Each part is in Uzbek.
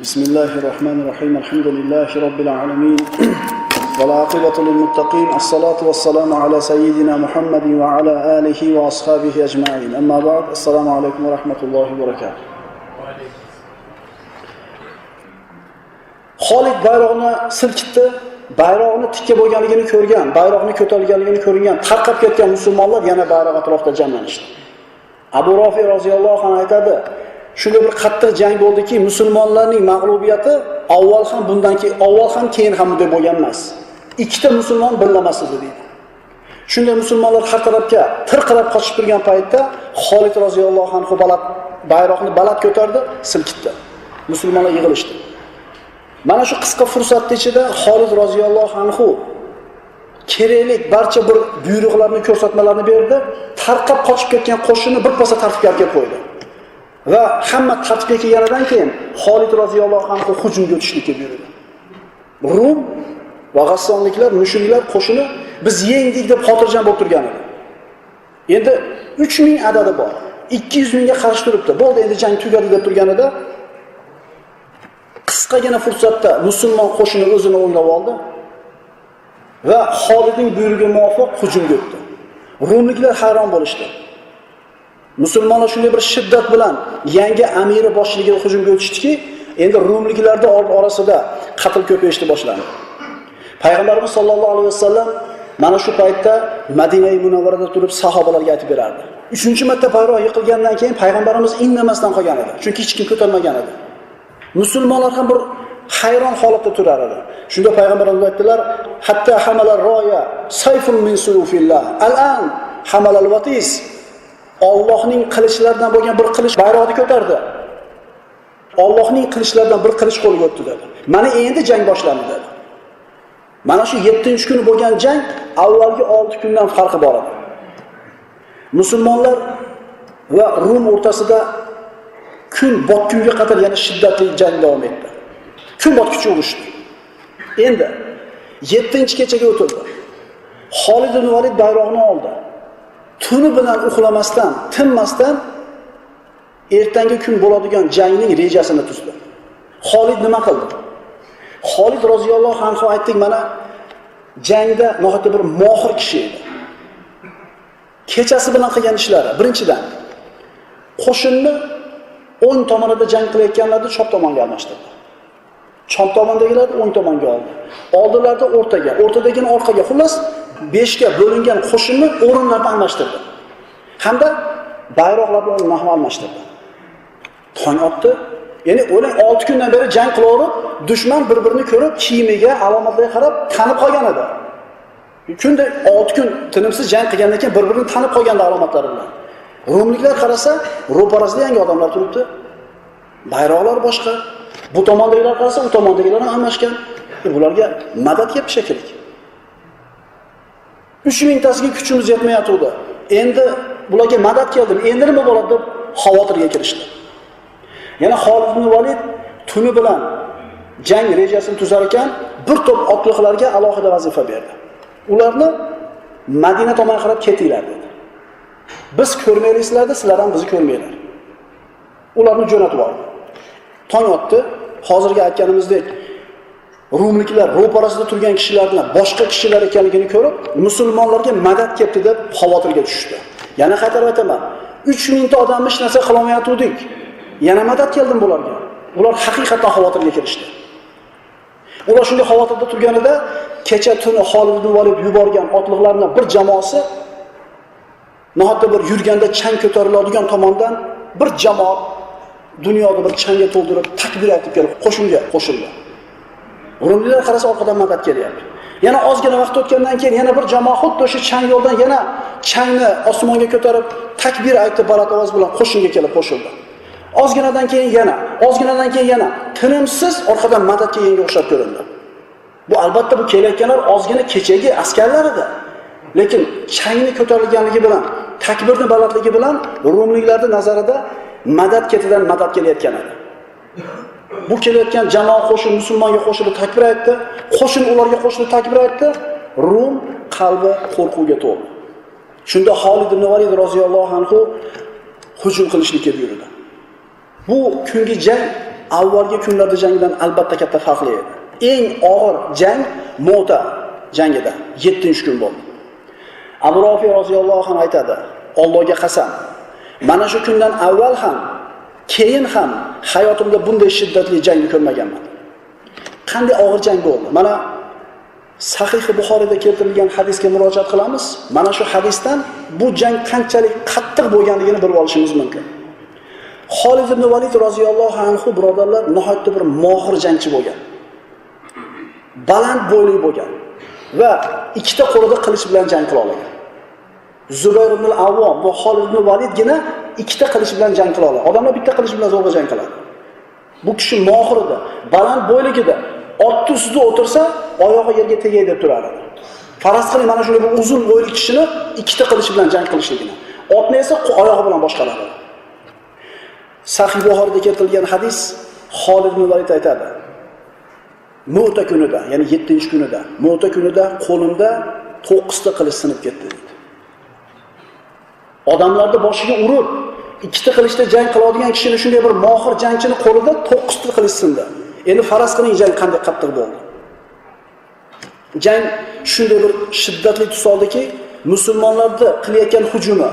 بسم الله الرحمن الرحيم الحمد لله رب العالمين والعاقبة للمتقين الصلاة والسلام على سيدنا محمد وعلى آله وأصحابه أجمعين أما بعد السلام عليكم ورحمة الله وبركاته Xolid bayrog'ini silkitdi, bayrog'ini tikka bo'lganligini ko'rgan, bayroqni ko'tarilganligini ko'rgan, tarqab ketgan musulmonlar yana bayroq atrofida jamlanishdi. Abu Rofi roziyallohu anhu aytadi, shunday bir qattiq jang bo'ldiki, musulmonlarning mag'lubiyati avval ham bundan keyin, avval ham keyin ham bunday bo'lgan emas. Ikkita musulmon birlamas edi deydi. Shunday musulmonlar har tarafga tirqirab qochib turgan paytda Xolid roziyallohu anhu baland bayroqni baland ko'tardi, silkitdi. Musulmonlar yig'ilishdi. Mana shu qisqa fursatda ichida Xolid roziyallohu anhu kerakli barcha bir buyruqlarni, ko'rsatmalarni berdi. Tarqab qochib ketgan qo'shinni bir pasda tartibga kelib qo'ydi. Va hamma tartibga kelganidan keyin Xolid roziyallohu anhu hujumga o'tishlikka buyurdi. Rum va G'assonliklar, mushuklar qo'shini biz yengdik deb xotirjam bo'lib turgan edi. Endi 3000 adadi bor. 200 mingga qarshi turibdi. Bo'ldi, endi jang tugadi deb turganida qisqagina fursatda musulmon qo'shini o'zini o'nglab oldi va Xolidning buyrug'iga muvofiq hujumga o'tdi. Rumliklar hayron bo'lishdi. Musulmonlar shunday bir shiddat bilan yangi amiri boshchiligida hujumga o'tishdiki, endi Rumliklarda orasida qatl ko'payishni boshlandi. Payg'ambarimiz sollallohu alayhi vasallam mana shu paytda Madina Munavvarada turib sahobalarga aytib berardi. 3-marta bayroq yiqilgandan keyin payg'ambarimiz indamasdan qolgan edi. Chunki hech kim ko'tarmagan edi. Musulmonlar ham bir hayron holatda turar edi. Shunda payg'ambarimiz aytdilar: "Hatta hamalar roya sayfun min suyufillah. Al-an hamalal watis." Allohning qilichlaridan bo'lgan bir qilich bayroqni ko'tardi. Allohning qilichlaridan bir qilich qo'lga o'tdi dedi. Mana endi jang boshlandi dedi. Mana shu 7-kuni bo'lgan jang avvalgi 6 kundan farqi bor edi. Musulmonlar va Rum o'rtasida kun botgunga qadar yana shiddatli jang davom etdi. Kun botguncha urushdi. Endi 7-kechaga o'tildi. Xolid ibn Valid bayroqni oldi. Tuni bilan uxlamasdan, tinmasdan ertangi kun bo'ladigan jangning rejasini tuzdi. Xolid nima qildi? Xolid roziyallohu anhu aytdik mana jangda nihoyatda bir mohir kishi edi. Kechasi bilan qilgan ishlari birinchidan qo'shinni o'ng tomonida jang qilayotganlarni chop tomonga almashtirdi. Chop tomondagilarni o'ng tomonga oldi. Oldilarda o'rtaga, o'rtadagini orqaga. Xullas 5 ga bo'lingan qo'shinni o'rinlarni almashtirdi. Hamda bayroqlarni o'rnini almashtirdi. Tong otdi. Ya'ni o'ylang 6 kundan beri jang qilaverib, dushman bir-birini ko'rib, kiyimiga, alomatlariga qarab tanib qolgan edi. Kunda 6 kun tinimsiz jang qilgandan keyin bir-birini tanib qolgandi alomatlari bilan. Rumliklar qarasa, ro'parasida yangi odamlar turibdi. Bayroqlar boshqa. Bu tomondagilar qarasa, u tomondagilar ham almashgan. Bularga madad kelib shekilli. Uch mingtasiga kuchimiz yetmayotgandi. Endi bularga madad keldi. Endi nima bo'ladi deb xavotirga kirishdi. Yana Xolid ibn Valid tuni bilan jang rejasini tuzar ekan, bir to'p otliqlarga alohida vazifa berdi. Ularni Madina tomonga qarab ketinglar dedi. Biz ko'rmaylik sizlar ham bizni ko'rmanglar. Ularni jo'natib yubordi. Tong otdi. Hozirgi aytganimizdek Rumliklar ro'parasida turgan kishilar bilan boshqa kishilar ekanligini ko'rib, musulmonlarga madad kelibdi deb xavotirga tushdi. Yana qaytarib aytaman, 3000 ta odamni hech narsa qilolmayotgandik. Yana madad keldim bularga. Ular haqiqatdan xavotirga kirishdi. Ular shunday xavotirda turganida kecha tuni Xolid ibn Valid yuborgan otliqlarning bir jamoasi nahotda bir yurganda chang ko'tariladigan tomondan bir jamoa dunyoni bir changga to'ldirib takbir aytib kelib qo'shinga qo'shildi. Rumliklar qarasa orqadan madad kelyapti. Yana ozgina vaqt o'tgandan keyin yana bir jamoa xuddi o'sha chang yo'ldan yana changni osmonga ko'tarib takbir aytib baland ovoz bilan qo'shinga kelib qo'shildi. Ozginadan keyin yana, ozginadan keyin yana tinimsiz orqadan madad kelganga o'xshab ko'rindi. Bu albatta bu kelayotganlar ozgina kechagi askarlar edi. Lekin changni ko'tarilganligi bilan, takbirni balandligi bilan Rumliklarning nazarida madad ketidan madad kelayotgan edi. Bu kelayotgan jamoa qo'shin musulmonga qo'shilib takbir aytdi, qo'shin ularga qo'shilib takbir aytdi. Rum qalbi qo'rquvga to'ldi. Shunda Xolid ibn Valid roziyallohu anhu hujum qilishlikka buyurdi. Bu kungi jang avvalgi kunlarda jangdan albatta katta farqli edi. Eng og'ir jang Mota jangida 7 kun bo'ldi. Abu rofiy roziyallohu anhu aytadi: Allohga qasam, mana shu kundan avval ham, keyin ham hayotimda bunday shiddatli jangni ko'rmaganman. Qanday og'ir jang bo'ldi? Mana Sahih Buxoriyda keltirilgan hadisga murojaat qilamiz. Mana shu hadisdan bu jang qanchalik qattiq bo'lganligini bilib olishimiz mumkin. Xolid ibn Valid roziyallohu anhu birodarlar nihoyatda bir mohir jangchi bo'lgan. Baland bo'yli bo'lgan va ikkita qo'lida qilich bilan jang qila olgan. Zubayr ibn al-Avvom bu Xolid ibn Validgina ikkita qilich bilan jang qila oladi. Odamlar bitta qilich bilan zo'rg'a jang qiladi. Bu kishi mohir edi. Baland bo'yligida otni ustida o'tirsa, oyog'i yerga tegay deb turar edi. Faraz qiling mana shunday bir uzun bo'yli kishini ikkita qilich bilan jang qilishligini. Otni esa oyog'i bilan boshqaradi. Sahih Buxoriyda keltirilgan hadis Xolid ibn Valid aytadi. Mu'ta kunida, ya'ni 7-kunida, Mu'ta kunida qo'limda 9 ta qilich sinib ketdi. Odamlarni boshiga urib, ikkita qilichda jang qiladigan kishini shunday bir mohir jangchini qo'lida 9 ta qilich sindi. Endi faraz qiling jang qanday qattiq bo'ldi. Jang shunday bir shiddatli tus oldiki, musulmonlarni qilayotgan hujumi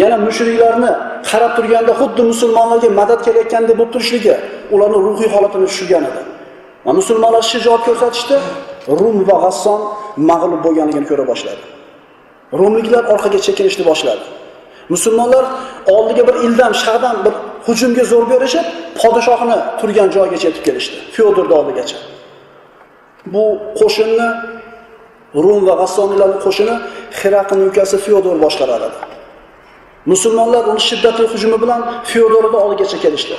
yana mushriklarni qarab turganda xuddi musulmonlarga madad kelayotgandek bo'lib turishligi ularni ruhiy holatini tushirgan edi. Va musulmonlar shijoat ko'rsatishdi, Rum va G'asson mag'lub bo'lganligini ko'ra boshladi. Rumliklar orqaga chekinishni boshladi. Musulmonlar oldiga bir ildam, shahdan bir hujumga zo'r berishib, podshohni turgan joygacha yetib kelishdi. Fyodorni oldigacha. Bu qo'shinni Rum va G'assoniylarning qo'shini Xiraqning ukasi Fyodor boshqarar edi. Musulmonlar uni shiddatli hujumi bilan Fyodorni oldigacha kelishdi.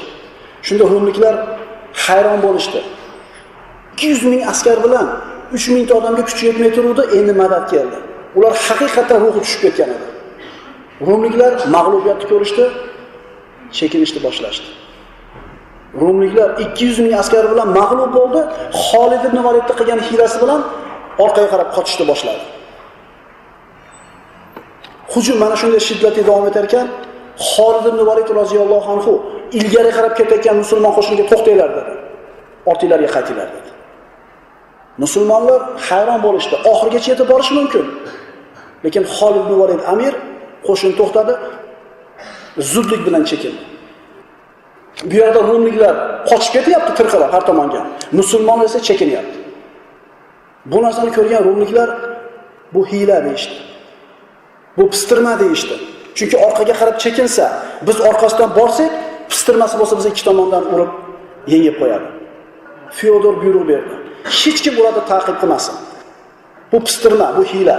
Shunda Rumliklar hayron bo'lishdi. 200 ming askar bilan 3 mingta odamga kuchi yetmay turuvdi, endi madad keldi. Ular haqiqatan ruhi tushib ketgan edi. Rumliklar mag'lubiyatni ko'rishdi, chekinishni boshlashdi. Rumliklar 200 ming askar bilan mag'lub bo'ldi, Xolid ibn validni qilgan hiylasi bilan orqaga qarab qochishni boshladi. Hujum mana shunday shiddatli davom etar ekan, Xolid ibn Valid roziyallohu anhu ilgari qarab ketayotgan musulmon qo'shiniga to'xtanglar dedi. Ortinglarga qaytinglar dedi. Musulmonlar hayron bo'lishdi. Oxirgacha yetib borish mumkin. Lekin Xolid ibn Valid amir qo'shin to'xtadi, zudlik bilan chekindi. Bu yerda rumliklar qochib ketyapti tirqalab har tomonga. Musulmonlar esa chekinyapti. Bu narsani ko'rgan rumliklar bu hiyla deyishdi. Bu pistirma deyishdi. Chunki orqaga qarab chekinsa, biz orqasidan borsak, pistirmasi bo'lsa biz ikki tomondan urib yengib qo'yadi. Fyodor buyruq berdi. Hech kim ularni ta'qib qilmasin. Bu pistirma, bu hiyla.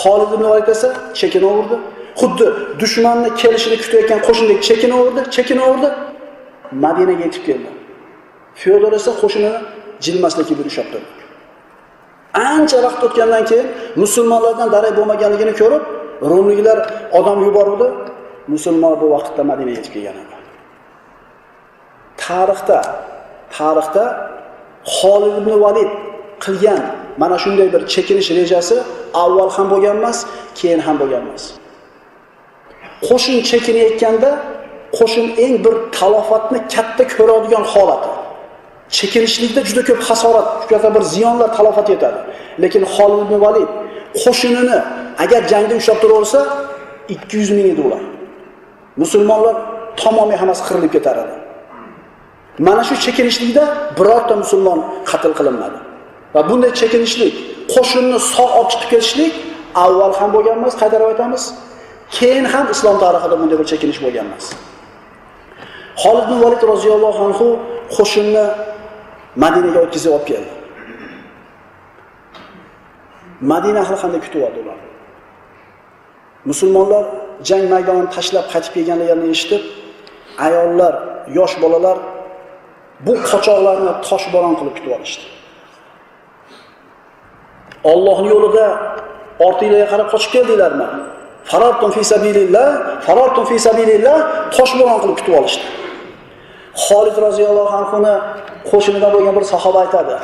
Xolid ibn Valid esa chekinaverdi. Xuddi dushmanni kelishini kutayotgan qo'shindek chekinaverdi, chekinaverdi. Madinaga yetib keldi. Fyodor esa qo'shinini jilmaslikka buyurishib turdi. Ancha vaqt o'tgandan keyin musulmonlardan darak bo'lmaganligini ko'rib, Rumliklar odam yubordi. Musulmonlar bu vaqtda Madinaga yetib kelgan edi. Tarixda, tarixda Xolid ibn Valid qilgan mana shunday bir chekinish rejasi avval ham bo'lgan emas, keyin ham bo'lgan emas. Qo'shin chekinayotganda qo'shin eng bir talofatni katta ko'radigan holati. Chekinishlikda juda ko'p hasorat, juda bir ziyonlar talofat yetadi. Lekin Xolid ibn Valid qo'shinini agar jangda ushlab turaversa 200 ming edi ular. Musulmonlar tamomiy hammasi qirilib ketar edi. Mana shu chekinishlikda birorta musulmon qatl qilinmadi. Va bunday chekinishlik, qo'shinni sog' olib chiqib ketishlik avval ham bo'lgan emas, qaytarib aytamiz. Keyin ham islom tarixida bunday bir chekinish bo'lgan emas. Xolid ibn Valid roziyallohu anhu qo'shinni Madinaga o'tkazib olib keldi. Madina ahli qanday kutib oldi ular? Musulmonlar jang maydonini tashlab qaytib kelganlarini eshitib, ayollar, yosh bolalar bu qochoqlarni toshbo'ron qilib kutib olishdi. Allohning yo'lida ortinglarga qarab qochib keldinglarmi? Farartum fi sabilillah, farartum fi sabilillah toshbo'ron qilib kutib olishdi. Xolid roziyallohu anhuni qo'shinidan bo'lgan bir sahoba aytadi.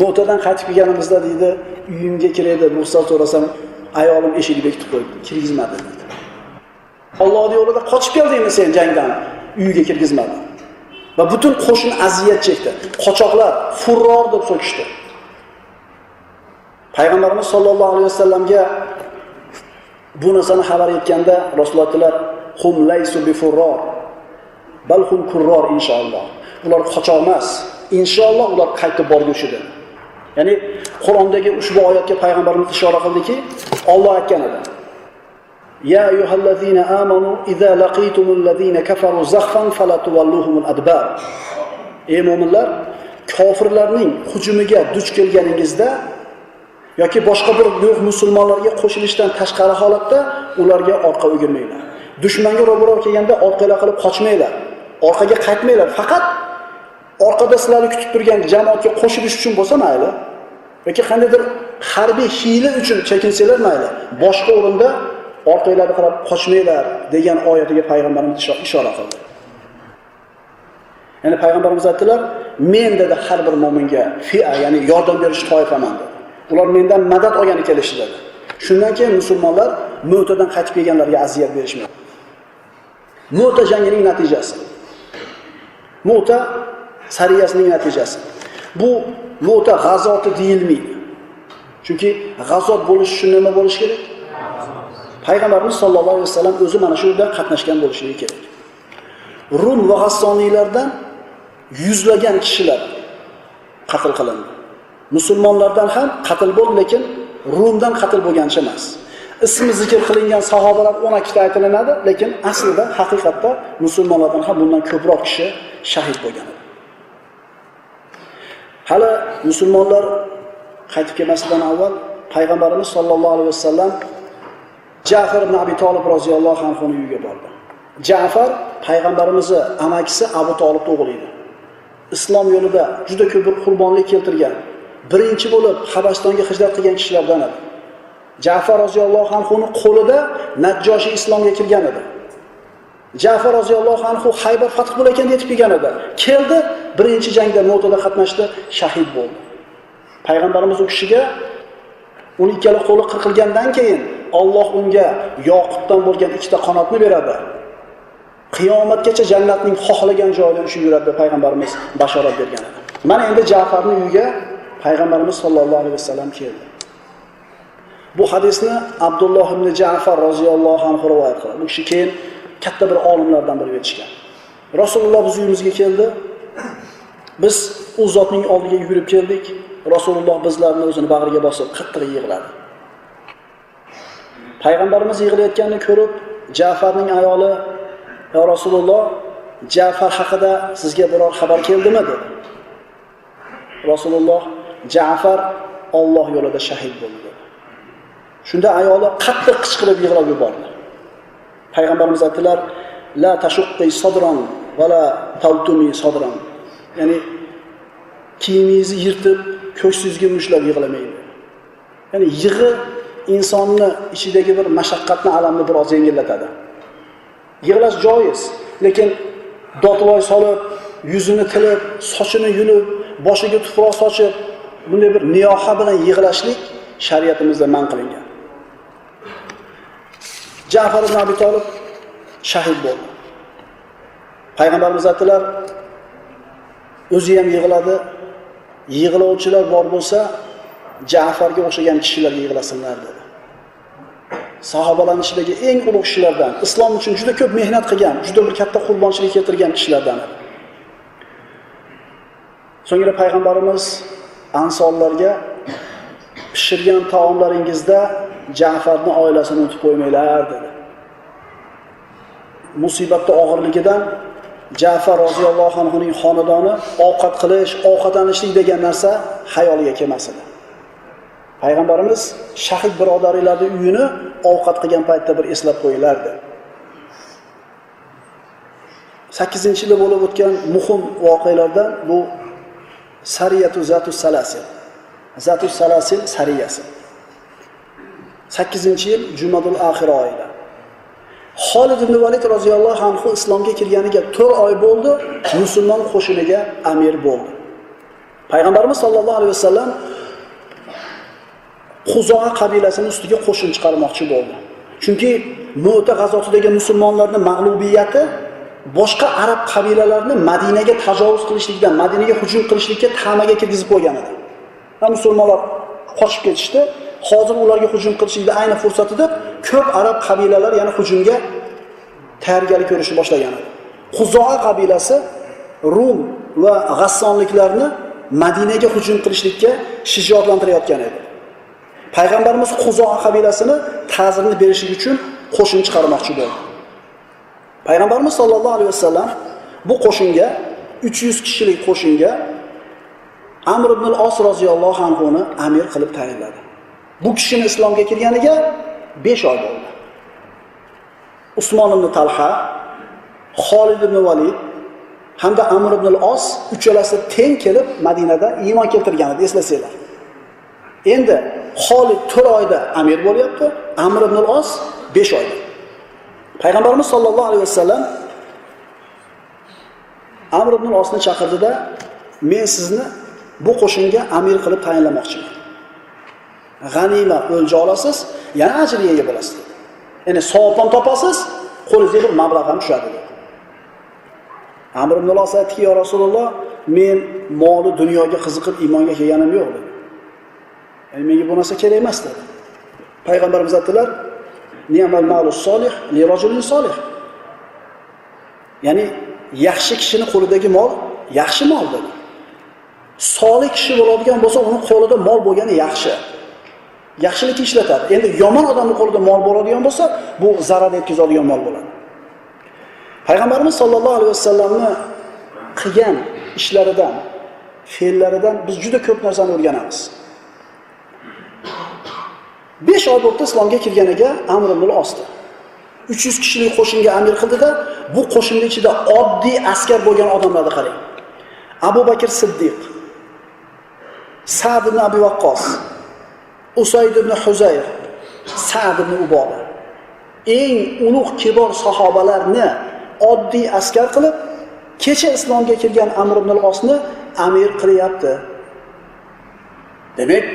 Mo'tadan qaytib kelganimizda deydi, uyimga kiraydi, ruxsat so'rasam, ayolim eshikni bekitib qo'ydi, kirgizmadi dedi. Allohning yo'lida qochib keldingmi sen jangdan? uyiga kirgizmadi. Va butun qo'shin aziyat chekdi. Qochoqlar furror deb so'kishdi. Payg'ambarimiz sollallohu alayhi vasallamga bu narsani xabar etganda Rasululloh aytdilar: "Hum laysu bi bal hum kurror inshaalloh." Ular qochoq emas, inshaalloh ular qaytib borguchi dedi. Ya'ni Qur'ondagi ushbu oyatga payg'ambarimiz ishora qildiki, Alloh aytgan edi. Ya ayyuhallazina amanu idza laqitumul ladzina kafaru zakhfan fala tuwalluhumul adbar. Ey mu'minlar, kofirlarning hujumiga duch kelganingizda yoki boshqa bir guruh musulmonlarga qo'shilishdan tashqari holatda ularga orqa o'girmanglar. Dushmanga ro'baro kelganda orqanglar qilib qochmanglar. Orqaga qaytmanglar. Faqat orqada sizlarni kutib turgan jamoatga qo'shilish uchun bo'lsa mayli yoki qandaydir harbiy hiyla uchun chekinsanglar mayli boshqa o'rinda orqanglarni qarab qochmanglar degan oyatiga payg'ambarimiz ishora qildi ya'ni payg'ambarimiz aytdilar men dedi har bir mo'minga fia ya'ni yordam berish toifaman dedi ular mendan madad olgani kelishdi dedi shundan keyin musulmonlar mo'tadan qaytib kelganlarga aziyat berishmadi mo'ta jangining natijasi mo'ta sariyasining natijasi. Bu mo'ta g'azoti deyilmaydi. Chunki g'azot bo'lishi uchun nima bo'lish kerak? Payg'ambarimiz sollallohu alayhi vasallam o'zi mana shu yerda qatnashgan bo'lishligi kerak. Rum va G'assoniylardan yuzlagan kishilar qatl qilindi. Musulmonlardan ham qatl bo'ldi, lekin Rumdan qatl bo'lgancha emas. Ismi zikr qilingan sahobalar 12 ta aytilinadi, lekin aslida haqiqatda musulmonlardan ham bundan ko'proq kishi shahid bo'lgan edi. Hali musulmonlar qaytib kelmasidan avval payg'ambarimiz sollallohu alayhi vasallam Ja'far ibn Abi tolib roziyallohu anhu uyiga bordi. Ja'far payg'ambarimizni amakisi Abu tolibni o'g'li edi. Islom yo'lida juda ko'p bir qurbonlik keltirgan, birinchi bo'lib Habastonga hijrat qilgan kishilardan edi. Ja'far roziyallohu anhuni qo'lida Najjoshi islomga kirgan edi. Ja'far roziyallohu anhu Haybar fath bo'larkan yetib kelgan edi. Keldi, birinchi jangda Mo'tada qatnashdi, shahid bo'ldi. Payg'ambarimiz u kishiga uni ikkala qo'li qirqilgandan keyin Alloh unga yoqutdan bo'lgan ikkita qanotni beradi. Qiyomatgacha jannatning xohlagan joyida uchib yuradi deb payg'ambarimiz bashorat bergan edi. Mana endi Ja'farning uyiga payg'ambarimiz sollallohu alayhi vasallam keldi. Bu hadisni Abdulloh ibn Ja'far roziyallohu anhu rivoyat qiladi. Bu kishi keyin katta bir olimlardan biri aytishgan. Rasululloh bizni uyimizga keldi. Biz u zotning oldiga yugurib keldik. Rasululloh bizlarni o'zini bag'riga bosib qattiq yig'ladi. Payg'ambarimiz yig'layotganini ko'rib, Ja'farning ayoli "Ya Rasululloh, Ja'far haqida sizga biror xabar keldimi?" dedi. Rasululloh Ja'far Alloh yo'lida shahid bo'ldi. Shunda ayoli qattiq qichqirib yig'lab yubordi. Payg'ambarimiz aytdilar: "La tashuqqi sadron va la taltumi sadron." Ya'ni kiyimingizni yirtib, ko'ksingizga mushlab yig'lamang. Ya'ni yig'i insonni ichidagi bir mashaqqatni, alamni biroz yengillatadi. Yig'lash joiz, lekin dotvoy solib, yuzini tilib, sochini yulib, boshiga tuproq sochib, bunday bir niyoha bilan yig'lashlik shariatimizda man qilingan. Ja'far ibn Abi Talib shahid bo'ldi. Payg'ambarimiz aytdilar, o'zi ham yig'ladi. Yig'lovchilar bor bo'lsa, Ja'farga o'xshagan kishilarga yig'lasinlar dedi. sahobalarni ichidagi eng ulug' kishilardan, islom uchun juda ko'p mehnat qilgan, juda bir katta qurbonchilik keltirgan kishilardan. So'ngra payg'ambarimiz ansorlarga pishirgan taomlaringizda Ja'farning oilasini unutib qo'ymanglar dedi. Musibatning og'irligidan Ja'far roziyallohu anhuning xonadoni ovqat qilish, ovqatlanishlik degan narsa xayoliga kelmas edi. Payg'ambarimiz shahid birodarlarning uyini ovqat qilgan paytda bir eslab qo'yilardi. 8-yilda bo'lib o'tgan muhim voqealardan bu Sariyatu zatu Salasil. zatu Salasil sariyasi. 8-yil Jumadul Oxir oyida. Xolid ibn Valid roziyallohu anhu islomga kirganiga 4 oy bo'ldi, musulmon qo'shiniga amir bo'ldi. Payg'ambarimiz sollallohu alayhi vasallam Quzoa qabilasini ustiga qo'shin chiqarmoqchi bo'ldi. Chunki Mu'ta g'azotidagi musulmonlarning mag'lubiyati boshqa arab qabilalarini Madinaga tajovuz qilishlikdan, Madinaga hujum qilishlikka tamaga kirgizib qo'ygan edi. Va musulmonlar qochib ketishdi. Hozir ularga hujum qilishlikni ayni fursat deb Ko'p arab qabilalari yana hujumga tayyorgarlik ko'rishni boshlagan edi. huzoa qabilasi Rum va G'assonliklarni Madinaga hujum qilishlikka shijoatlantirayotgan edi. Payg'ambarimiz huzoa qabilasini ta'zirini berishlik uchun qo'shin chiqarmoqchi bo'ldi. Payg'ambarimiz sollallohu alayhi vasallam bu qo'shinga 300 kishilik qo'shinga Amr ibn os roziyallohu anhu ni amir qilib tayinladi. Bu kishini islomga kirganiga 5 oy bo'ldi. Usmon ibn Talha, Xolid ibn Valid hamda Amr ibn os uchalasi teng kelib Madinada iymon keltirgan edi, eslasanglar. Endi Xolid 4 oyda amir bo'lyapti, Amr ibn os 5 oyda. Payg'ambarimiz sollallohu alayhi vasallam Amr ibn al-Osni chaqirdida, "Men sizni bu qo'shinga amir qilib tayinlamoqchiman. G'anima o'lja olasiz, yana ajriga ega bo'lasiz." Ya'ni ham topasiz, qo'lingizga bir mablag' ham tushadi dedi. Amr ibn al-Os aytdiki, yo Rasululloh, men moli dunyoga qiziqib iymonga kelganim yo'q" dedi. Ya'ni menga bu narsa kerak emas dedi. Payg'ambarimiz aytdilar, "Ni'mal malus solih li rajulin solih." Ya'ni yaxshi kishining qo'lidagi mol yaxshi mol dedi. Solih kishi bo'ladigan bo'lsa, uning qo'lida mol bo'lgani yaxshi. Yaxshilikka ishlatadi. Endi yomon odamning qo'lida mol bo'ladigan bo'lsa, bu zarar yetkazadigan mol bo'ladi. Payg'ambarimiz sollallohu alayhi vasallamni qilgan ishlaridan, fe'llaridan biz juda ko'p narsani o'rganamiz. 5 oy bo'libdi islomga kirganiga Amr osdi uch yuz 300 kishilik qo'shinga amir qildida, bu qo'shinni ichida oddiy askar bo'lgan odamlarni qarang. Abu Bakr Siddiq, Sa'd ibn Abi vaqqos Usayd ibn Huzayr, Sa'd ibn Uboda. Eng ulug' kibor sahobalarni oddiy askar qilib, kecha islomga kirgan Amr ibn osni amir qilyapti. Demak,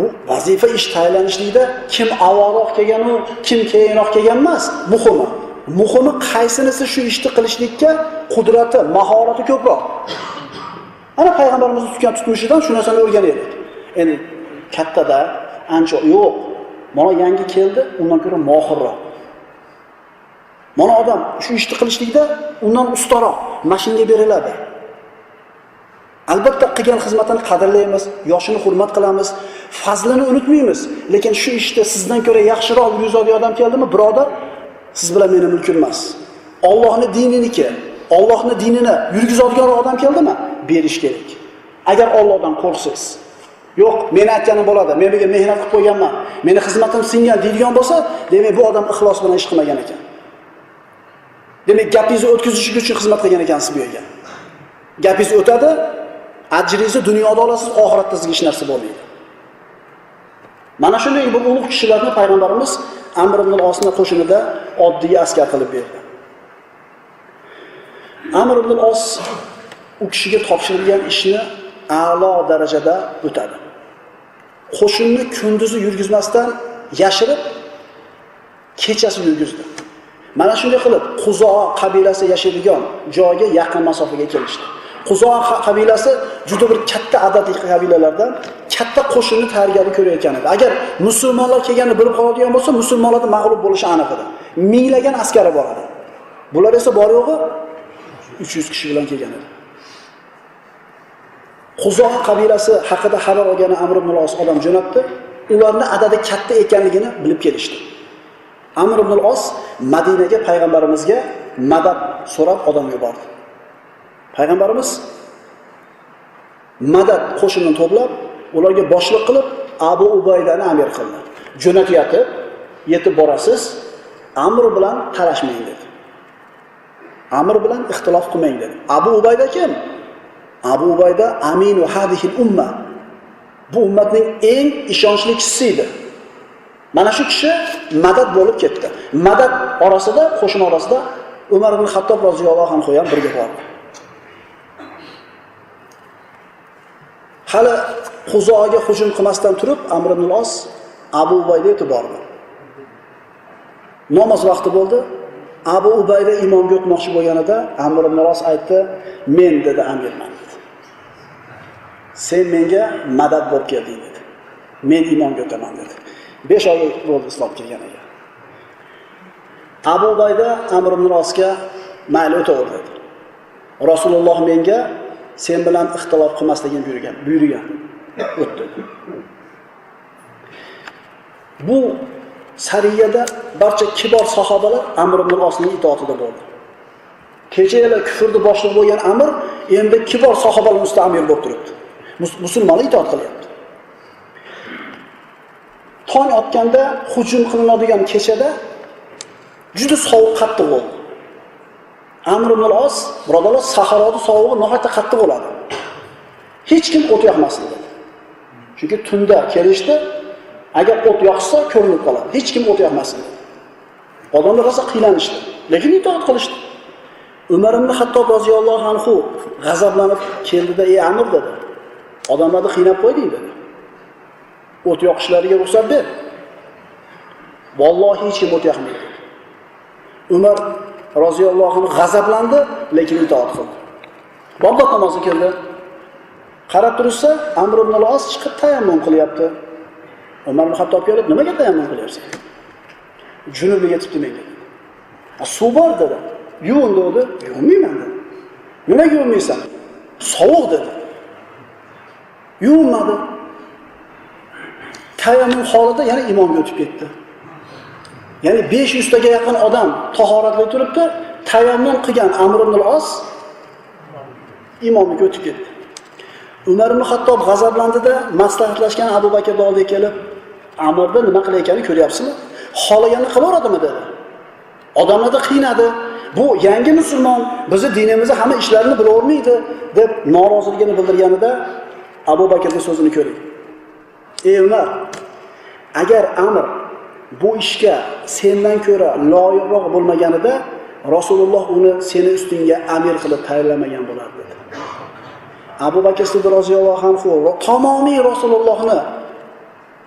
bu vazifa ish tayinlanishlikda kim avvalroq kelganu kim keyinroq kelgan emas muhimi. Muhimi qaysinisi shu ishni qilishlikka qudrati mahorati ko'proq. Ana payg'ambarimizni tutgan tutmishidan shu narsani o'rganaylik. Endi kattada ancha yo'q mana yangi keldi undan ko'ra mohirroq. Mana odam shu ishni qilishlikda undan ustaroq mashinga beriladi. Albatta qilgan xizmatini qadrlaymiz, yoshini hurmat qilamiz, fazlini unutmaymiz. Lekin shu ishda sizdan ko'ra yaxshiroq yurgizadigan odam keldimi, birodar, siz bilan meni mulkim emas. ollohni dininiki, ollohni dinini yurgizadigan odam keldimi, berish kerak. Agar Allohdan qo'rqsangiz. Yo'q, meni aytganim bo'ladi. Men bunga mehnat qilib qo'yganman. Meni xizmatim singan deydigan bo'lsa, demak bu odam ixlos bilan ish qilmagan ekan. Demak, gapingizni o'tkazish uchun xizmat qilgan ekansiz bu yerga. Gapingiz o'tadi, ajringizni dunyoda olasiz, oxiratda sizga hech narsa bo'lmaydi. Mana shunday bir ulug' kishilarni payg'ambarimiz Amr ibn al-Osni qo'shinida oddiy askar qilib berdi. Amr ibn al-Os u kishiga topshirilgan ishni a'lo darajada o'tadi. Qo'shinni kunduzi yurgizmasdan yashirib kechasi yurgizdi. Mana shunday qilib quzo qabilasi yashaydigan joyga yaqin masofaga kelishdi. quzo qabilasi juda bir katta adadiy qabilalardan katta qo'shinni tayyorgarlik ko'rayotgan edi. Agar musulmonlar kelganini bilib qoladigan bo'lsa, musulmonlarni mag'lub bo'lishi aniq edi. Minglagan askari bor edi. Bular esa bor yo'g'i 300 kishi bilan kelgan edi. Quzoa qabilasi haqida xabar olgan Amr ibn os odam jo'natdi. Ularni adadi katta ekanligini bilib kelishdi. Amr ibn os Madinaga payg'ambarimizga madad so'rab odam yubordi. Payg'ambarimiz madad qo'shinini to'plab, ularga boshliq qilib Abu Ubaydani amir qildi. Jo'natyapti, yetib borasiz, Amr bilan talashmang dedi. Amr bilan ixtilof qilmang dedi. Abu Ubayda kim? Abu Ubayda aminu hadihil umma. Bu ummatning eng ishonchli kishisi edi. Mana shu kishi madad bo'lib ketdi. Madad orasida, qo'shin orasida Umar ibn Xattob roziyallohu anhu ham birga bordi. Hali huzoga hujum qilmasdan turib, Amr ibn al-Os Abu Ubayda yetib bordi. Namoz vaqti bo'ldi. Abu Ubayda imomga o'tmoqchi bo'lganida Amr ibn os aytdi, "Men" dedi amirman dedi. "Sen menga madad bo'lib kelding" dedi. "Men imomga o'taman" dedi. 5 oy bo'ldi islom kirganiga Abu Ubayda Amr ibn osga mayli o'taver dedi. Rasululloh menga sen bilan ixtilof qilmasligini buyurgan, buyurgan. O'tdi. Bu sariyada barcha kibor sahobalar Amr ibn Osning itoatida bo'ldi. Kechalar kufrni boshlig'i bo'lgan Amr endi kibor sahobalar ustida amir bo'lib turibdi. Musulmonlar itoat qilyapti. Tong otganda hujum qilinadigan kechada juda sovuq qattiq bo'ldi. Amr ibn al-Os, birodarlar, sahroni sovug'i nihoyatda qattiq bo'ladi. Hech kim o't yoqmasin dedi. Chunki tunda kelishdi, agar o't yoqsa ko'rinib qoladi. Hech kim o't yoqmasin dedi. Odamlar rosa qiylanishdi, lekin itoat qilishdi. Umar ibn Hattob roziyallohu anhu g'azablanib keldida, "Ey Amr" dedi. Odamlarni qiynab qo'yding dedi. O't yoqishlariga ruxsat ber. Vallohi hech kim o't yoqmaydi. Umar roziyallohu anhu g'azablandi, lekin itoat qildi. bomdod namozi keldi. Qarab turishsa Amr ibn al-As chiqib tayammum qilyapti. Umar ibn Hattob kelib, "Nimaga tayammum qilyapsan?" Junubga yetibdi menga. "Suv bor" dedi. "Yuvin" dedi. yuvinmayman dedi. "Nimaga yuvinmaysan "Sovuq" dedi. yuvinmadi Tayammum holida yana imomga o'tib ketdi. Ya'ni 500 taga yaqin odam tahoratli turibdi, tayammum qilgan Amr ibn os imomiga o'tib ketdi. Umar ibn hattob g'azablandida maslahatlashgan Abu bakrni oldiga kelib, Amrni nima qilayotganini ko'ryapsizmi? xohlaganini qilaveradimi dedi. Odamlarni qiynadi. Bu yangi musulmon, bizni dinimizni hamma ishlarini bilavermaydi deb noroziligini bildirganida Abu bakrni so'zini ko'ring. Ey Umar, agar Amr bu ishga sendan ko'ra loyiqroq bo'lmaganida Rasululloh uni seni ustingga amir qilib tayinlamagan bo'lardi dedi. Abu Bakr Siddiq roziyallohu anhu tamomiy Rasulullohni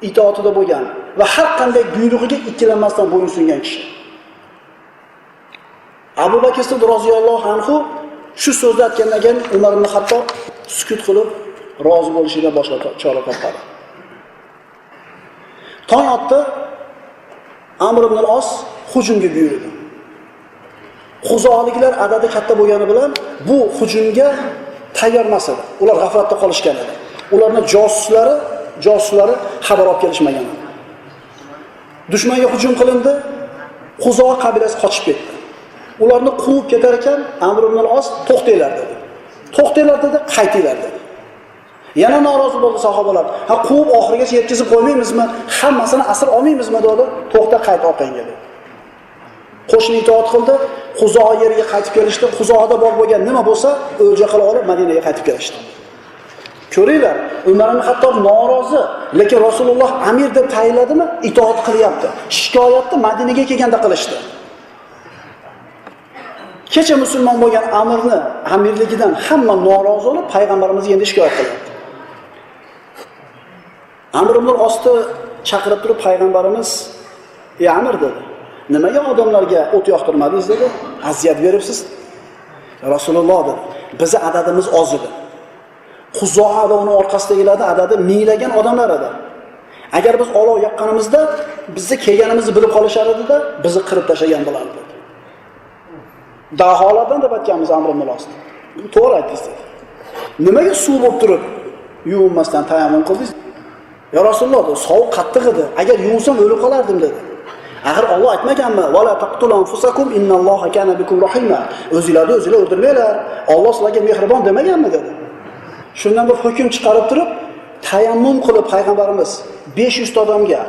itoatida bo'lgan va har qanday buyrug'iga ikkilanmasdan bo'ysungan kishi. Abu Bakr Siddiq roziyallohu anhu shu so'zni aytgandan keyin Umar ibn Hattob sukut qilib rozi bo'lishiga boshqa chora topadi. Tong otdi, Amr ibn al-Os hujumga buyurdi. Xuzoliklar adadi katta bo'lgani bilan bu hujumga tayyor emas edi. Ular g'aflatda qolishgan edi. Ularni josuslari, josuslari xabar olib kelishmagan edi. Dushmanga hujum qilindi, Xuzo qabilasi qochib ketdi. Ularni quvib ketar ekan, Amr ibn al-Os to'xtanglar dedi. To'xtanglar dedi, qaytinglar dedi. Yana norozi bo'ldi sahobalar. Ha quvib oxirigacha yetkazib qo'ymaymizmi? Hammasini asr olmaymizmi dedi. To'xta qayt orqangga dedi. Qo'shni itoat qildi, Xuzo yeriga qaytib kelishdi. Xuzoda bor bo'lgan nima bo'lsa, o'lja qilib olib Madinaga qaytib kelishdi. Ko'ringlar, Umar ibn Hattob norozi, lekin Rasululloh amir deb tayinladimi? Itoat qilyapti. Shikoyatni Madinaga kelganda qilishdi. Kecha musulmon bo'lgan amirni amirligidan hamma norozi bo'lib payg'ambarimizga endi shikoyat qilyapti. Amr ibn osti chaqirib turib payg'ambarimiz "Ey amir dedi. "Nimaga odamlarga o't yoqtirmadingiz?" dedi. "Aziyat beribsiz." Rasululloh dedi. bizni adadimiz oz edi. Quzoa va uni orqasidagilarda adadi minglagan odamlar edi. Agar biz olov yoqqanimizda bizni kelganimizni bilib qolishar edida bizni qirib tashlagan bo'lardi." Daholardan deb aytganmiz Amr ibn Osni. To'g'ri aytdingiz dedi. Nimaga suv bo'lib turib yuvinmasdan tayammum qildingiz? Yo Rasululloh, sovuq qattiq edi. Agar yuvsam o'lib qolardim dedi. Axir Alloh aytmaganmi? Innalloha kana bikum. O'zinglarni o'zinglar o'ldirmanglar. Alloh sizlarga mehribon demaganmi dedi. Shundan bir hukm chiqarib turib, tayammum qilib payg'ambarimiz 500 yuzta odamga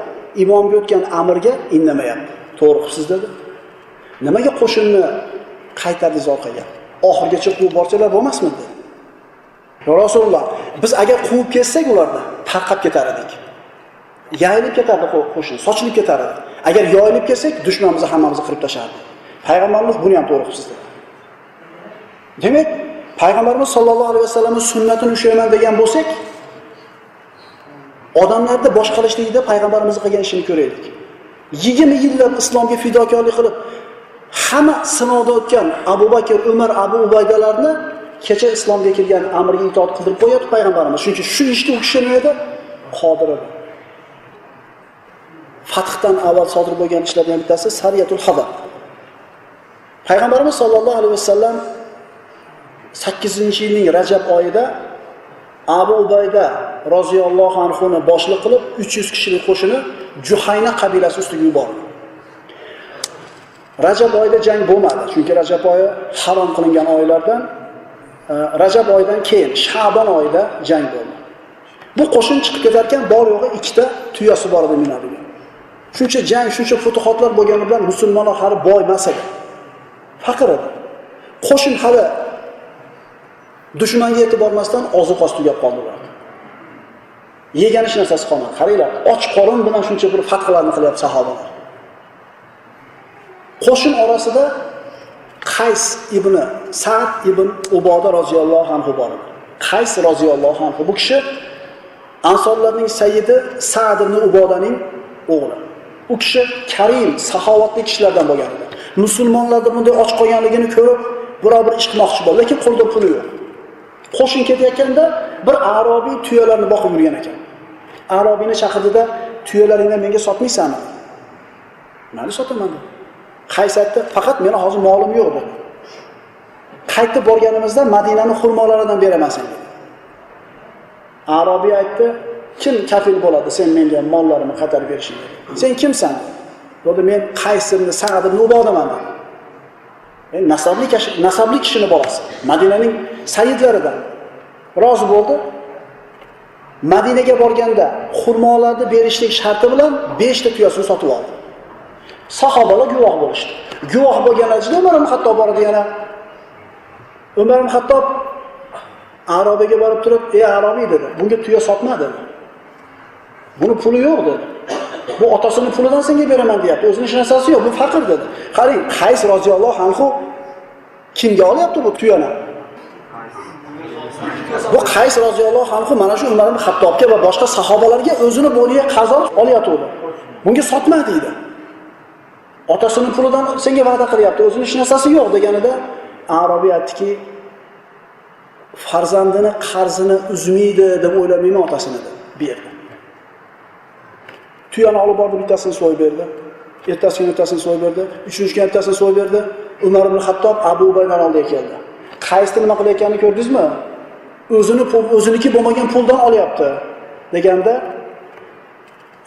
imomga o'tgan amirga indamayapti. To'g'ri qilibsiz dedi. Nimaga qo'shinni qaytardingiz orqaga? Oxirgacha quvib borsanglar bo'lmasmi Rasululloh, biz agar quvib ketsak ularni tarqab ketar edik. Yayilib ketardi qo'shin, sochilib ketar edi. Agar yoyilib kelsak, dushmanimizni hammamizni qirib tashardi. Payg'ambarimiz buni ham to'g'ri qilibsiz dedi. Demak, payg'ambarimiz sollallohu alayhi vasallamni sunnatini ushlayman degan bo'lsak, odamlarni boshqarishlikda payg'ambarimiz qilgan ishini ko'raylik. 20 yillab islomga fidokorlik qilib, hamma sinovda o'tgan Abu Bakr, Umar, Abu Ubaydalarni kecha islomga kelgan amrga itoat qildirib qo'yapti payg'ambarimiz. Shuning uchun shu ishni u kishi nima edi? Qodir edi. Fathdan avval sodir bo'lgan ishlardan bittasi Sariyatul Hadar. Payg'ambarimiz sollallohu alayhi vasallam 8-yilning Rajab oyida Abu Ubayda roziyallohu anhu ni boshliq qilib 300 kishilik qo'shini Juhayna qabilasi ustiga yubordi. Rajab oyida jang bo'lmadi, chunki Rajab oyi harom qilingan oylardan Rajab oyidan keyin Sha'bon oyida jang bo'ldi. Bu qo'shin chiqib ketarkan bor yo'g'i ikkita tuyasi bor edi minadigan. Shuncha jang, shuncha futuhotlar bo'lgani bilan musulmonlar hali boy emas edi. Faqir edi. Qo'shin hali dushmanga yetib bormasdan oziq osti tugab qoldilar. Yegan hech narsasi qolmadi. Qaranglar, och qorin bilan shuncha bir fathlarni qilyapti sahobalar. Qo'shin orasida Qays ibn Sa'd ibn Uboda roziyallohu anhu bor edi. Qays roziyallohu anhu bu kishi Ansorlarning sayidi Sa'd ibn Ubodaning o'g'li. U kishi karim, saxovatli kishilardan bo'lgan edi. musulmonlarni bunday och qolganligini ko'rib, biror bir ish qilmoqchi bo'ldi, lekin qo'lida puli yo'q. Qo'shin ketayotganda bir arobiy tuyalarni boqib yurgan ekan. Arobiyni chaqirdida, tuyalaringni menga sotmaysanmi? Mayli sotaman dedi. Qays aytdi, faqat meni hozir molim yo'q dedi. Qaytib borganimizda Madinaning xurmolaridan beraman senga. Arobiy aytdi, kim kafil bo'ladi sen menga mollarimni qaytarib berishingga? Sen kimsan? Dedi, men Qays ibn Sa'd ibn Ubodaman dedi. Men nasabli kishi, nasabli kishini bolasi. Madinaning sayyidlaridan. Rozi bo'ldi. Madinaga borganda xurmolarni berishlik sharti bilan 5 ta tuyasini sotib oldi. Sahobalar guvoh bo'lishdi. Guvoh bo'lganlar ichida Umar ibn Xattob bor edi yana. Umar ibn Xattob Arobiga borib turib, "Ey Arobiy" dedi, "Bunga tuya sotma" dedi. Buni puli yo'q dedi. Bu otasining pulidan senga beraman deyapti. O'zining hech narsasi yo'q, bu faqir dedi. Qarang, Qays roziyallohu anhu kimga olyapti bu tuyani? Bu Qays roziyallohu anhu mana shu Umar ibn Xattobga va boshqa sahobalarga o'zini bo'liga qazo olyapti. Bunga sotma deydi. Otasini pulidan senga va'da qilyapti, o'zining hech narsasi yo'q deganida Arobiy aytdiki, farzandini qarzini uzmaydi deb o'ylamayman otasini deb berdi. Tuyani olib bordi, bittasini so'yib berdi. Ertasi kuni bittasini so'yib berdi, uchinchi kuni bittasini so'yib berdi. Umar ibn hattob Abu ubaydani oldiga keldi. Qaysni nima qilayotganini ko'rdingizmi? O'zini o'ziniki bo'lmagan puldan olyapti deganda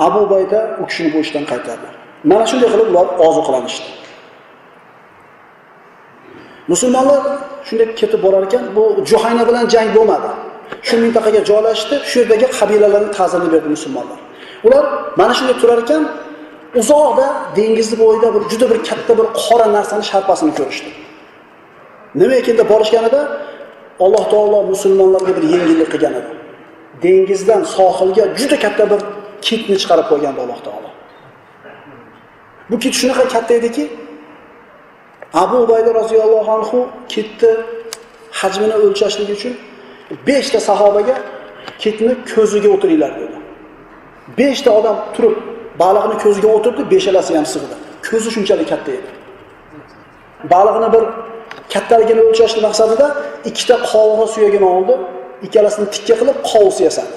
Abu Ubayda u kishini bu ishdan qaytardi. Mana shunday qilib ular oziqlanishdi Musulmonlar shunday ketib borar ekan, bu Juhayna bilan jang bo'lmadi. Shu mintaqaga joylashdi, shu yerdagi qabilalarni ta'zirni berdi musulmonlar. Ular mana shunday turar ekan, uzoqda dengizni bo'yida bir juda bir katta bir qora narsani sharpasini ko'rishdi. Nima ekanda borishganida Alloh taolo musulmonlarga bir yengillik qilgan edi. Dengizdan sohilga juda katta bir kitni chiqarib qo'ygandi Alloh taolo. Bu kit shunaqa katta ediki, Abu Ubayda roziyallohu anhu kitni hajmini o'lchashlik uchun 5 ta sahobaga kitni ko'ziga o'tiringlar dedi. 5 ta odam turib baliqni ko'ziga o'tirdi, beshalasi ham sig'di. Ko'zi shunchalik katta edi. Baliqni bir kattaligini o'lchashni maqsadida ikkita qovog'i suyagini oldi, ikkalasini tikka qilib qovus yasadi.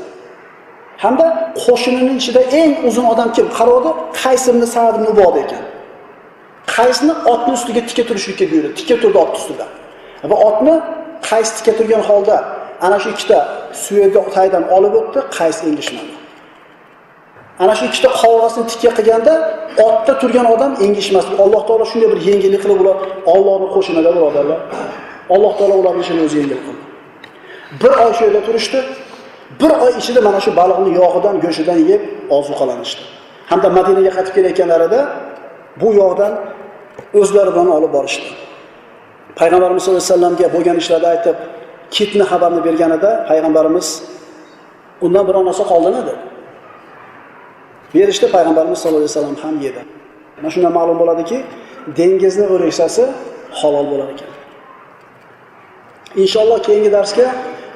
Hamda qo'shinining ichida eng uzun odam kim? Qarodi, Qays ibn Sa'd ibn Ubod ekan. Qaysni otni ustiga tika turishlikka buyurdi. tika turdi ot ustida. Va otni Qays tika turgan holda ana shu ikkita suyagi taydan olib o'tdi, Qays engishmadi. Ana shu ikkita qovurg'asini tikka qilganda otda turgan odam engishmasdi. Alloh taolo shunday bir yengillik qilib ular Allohning qo'shinida birodarlar. Alloh taolo ularni ishini o'zi yengil qildi. Bir oy shu yerda turishdi. Bir oy ichida mana shu baliqni yog'idan, go'shtidan yeb ozuqalanishdi. Hamda Madinaga qaytib kelayotganlarida bu yog'dan o'zlaridan olib borishdi. Payg'ambarimiz sollallohu alayhi vasallamga bo'lgan ishlarni aytib, kitni xabarni berganida payg'ambarimiz undan biror narsa qoldimi dedi. berishdi payg'ambarimiz sollallohu alayhi vasallam ham yedi mana shundan ma'lum bo'ladiki dengizni o'riksasi halol bo'lar ekan inshaalloh keyingi darsga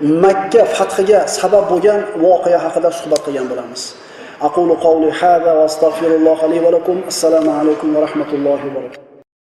makka fathiga sabab bo'lgan voqea haqida suhbat qilgan bo'lamiz. Aqulu qawli hada va astag'firulloh li va lakum. Assalomu alaykum va rahmatullohi va barakatuh.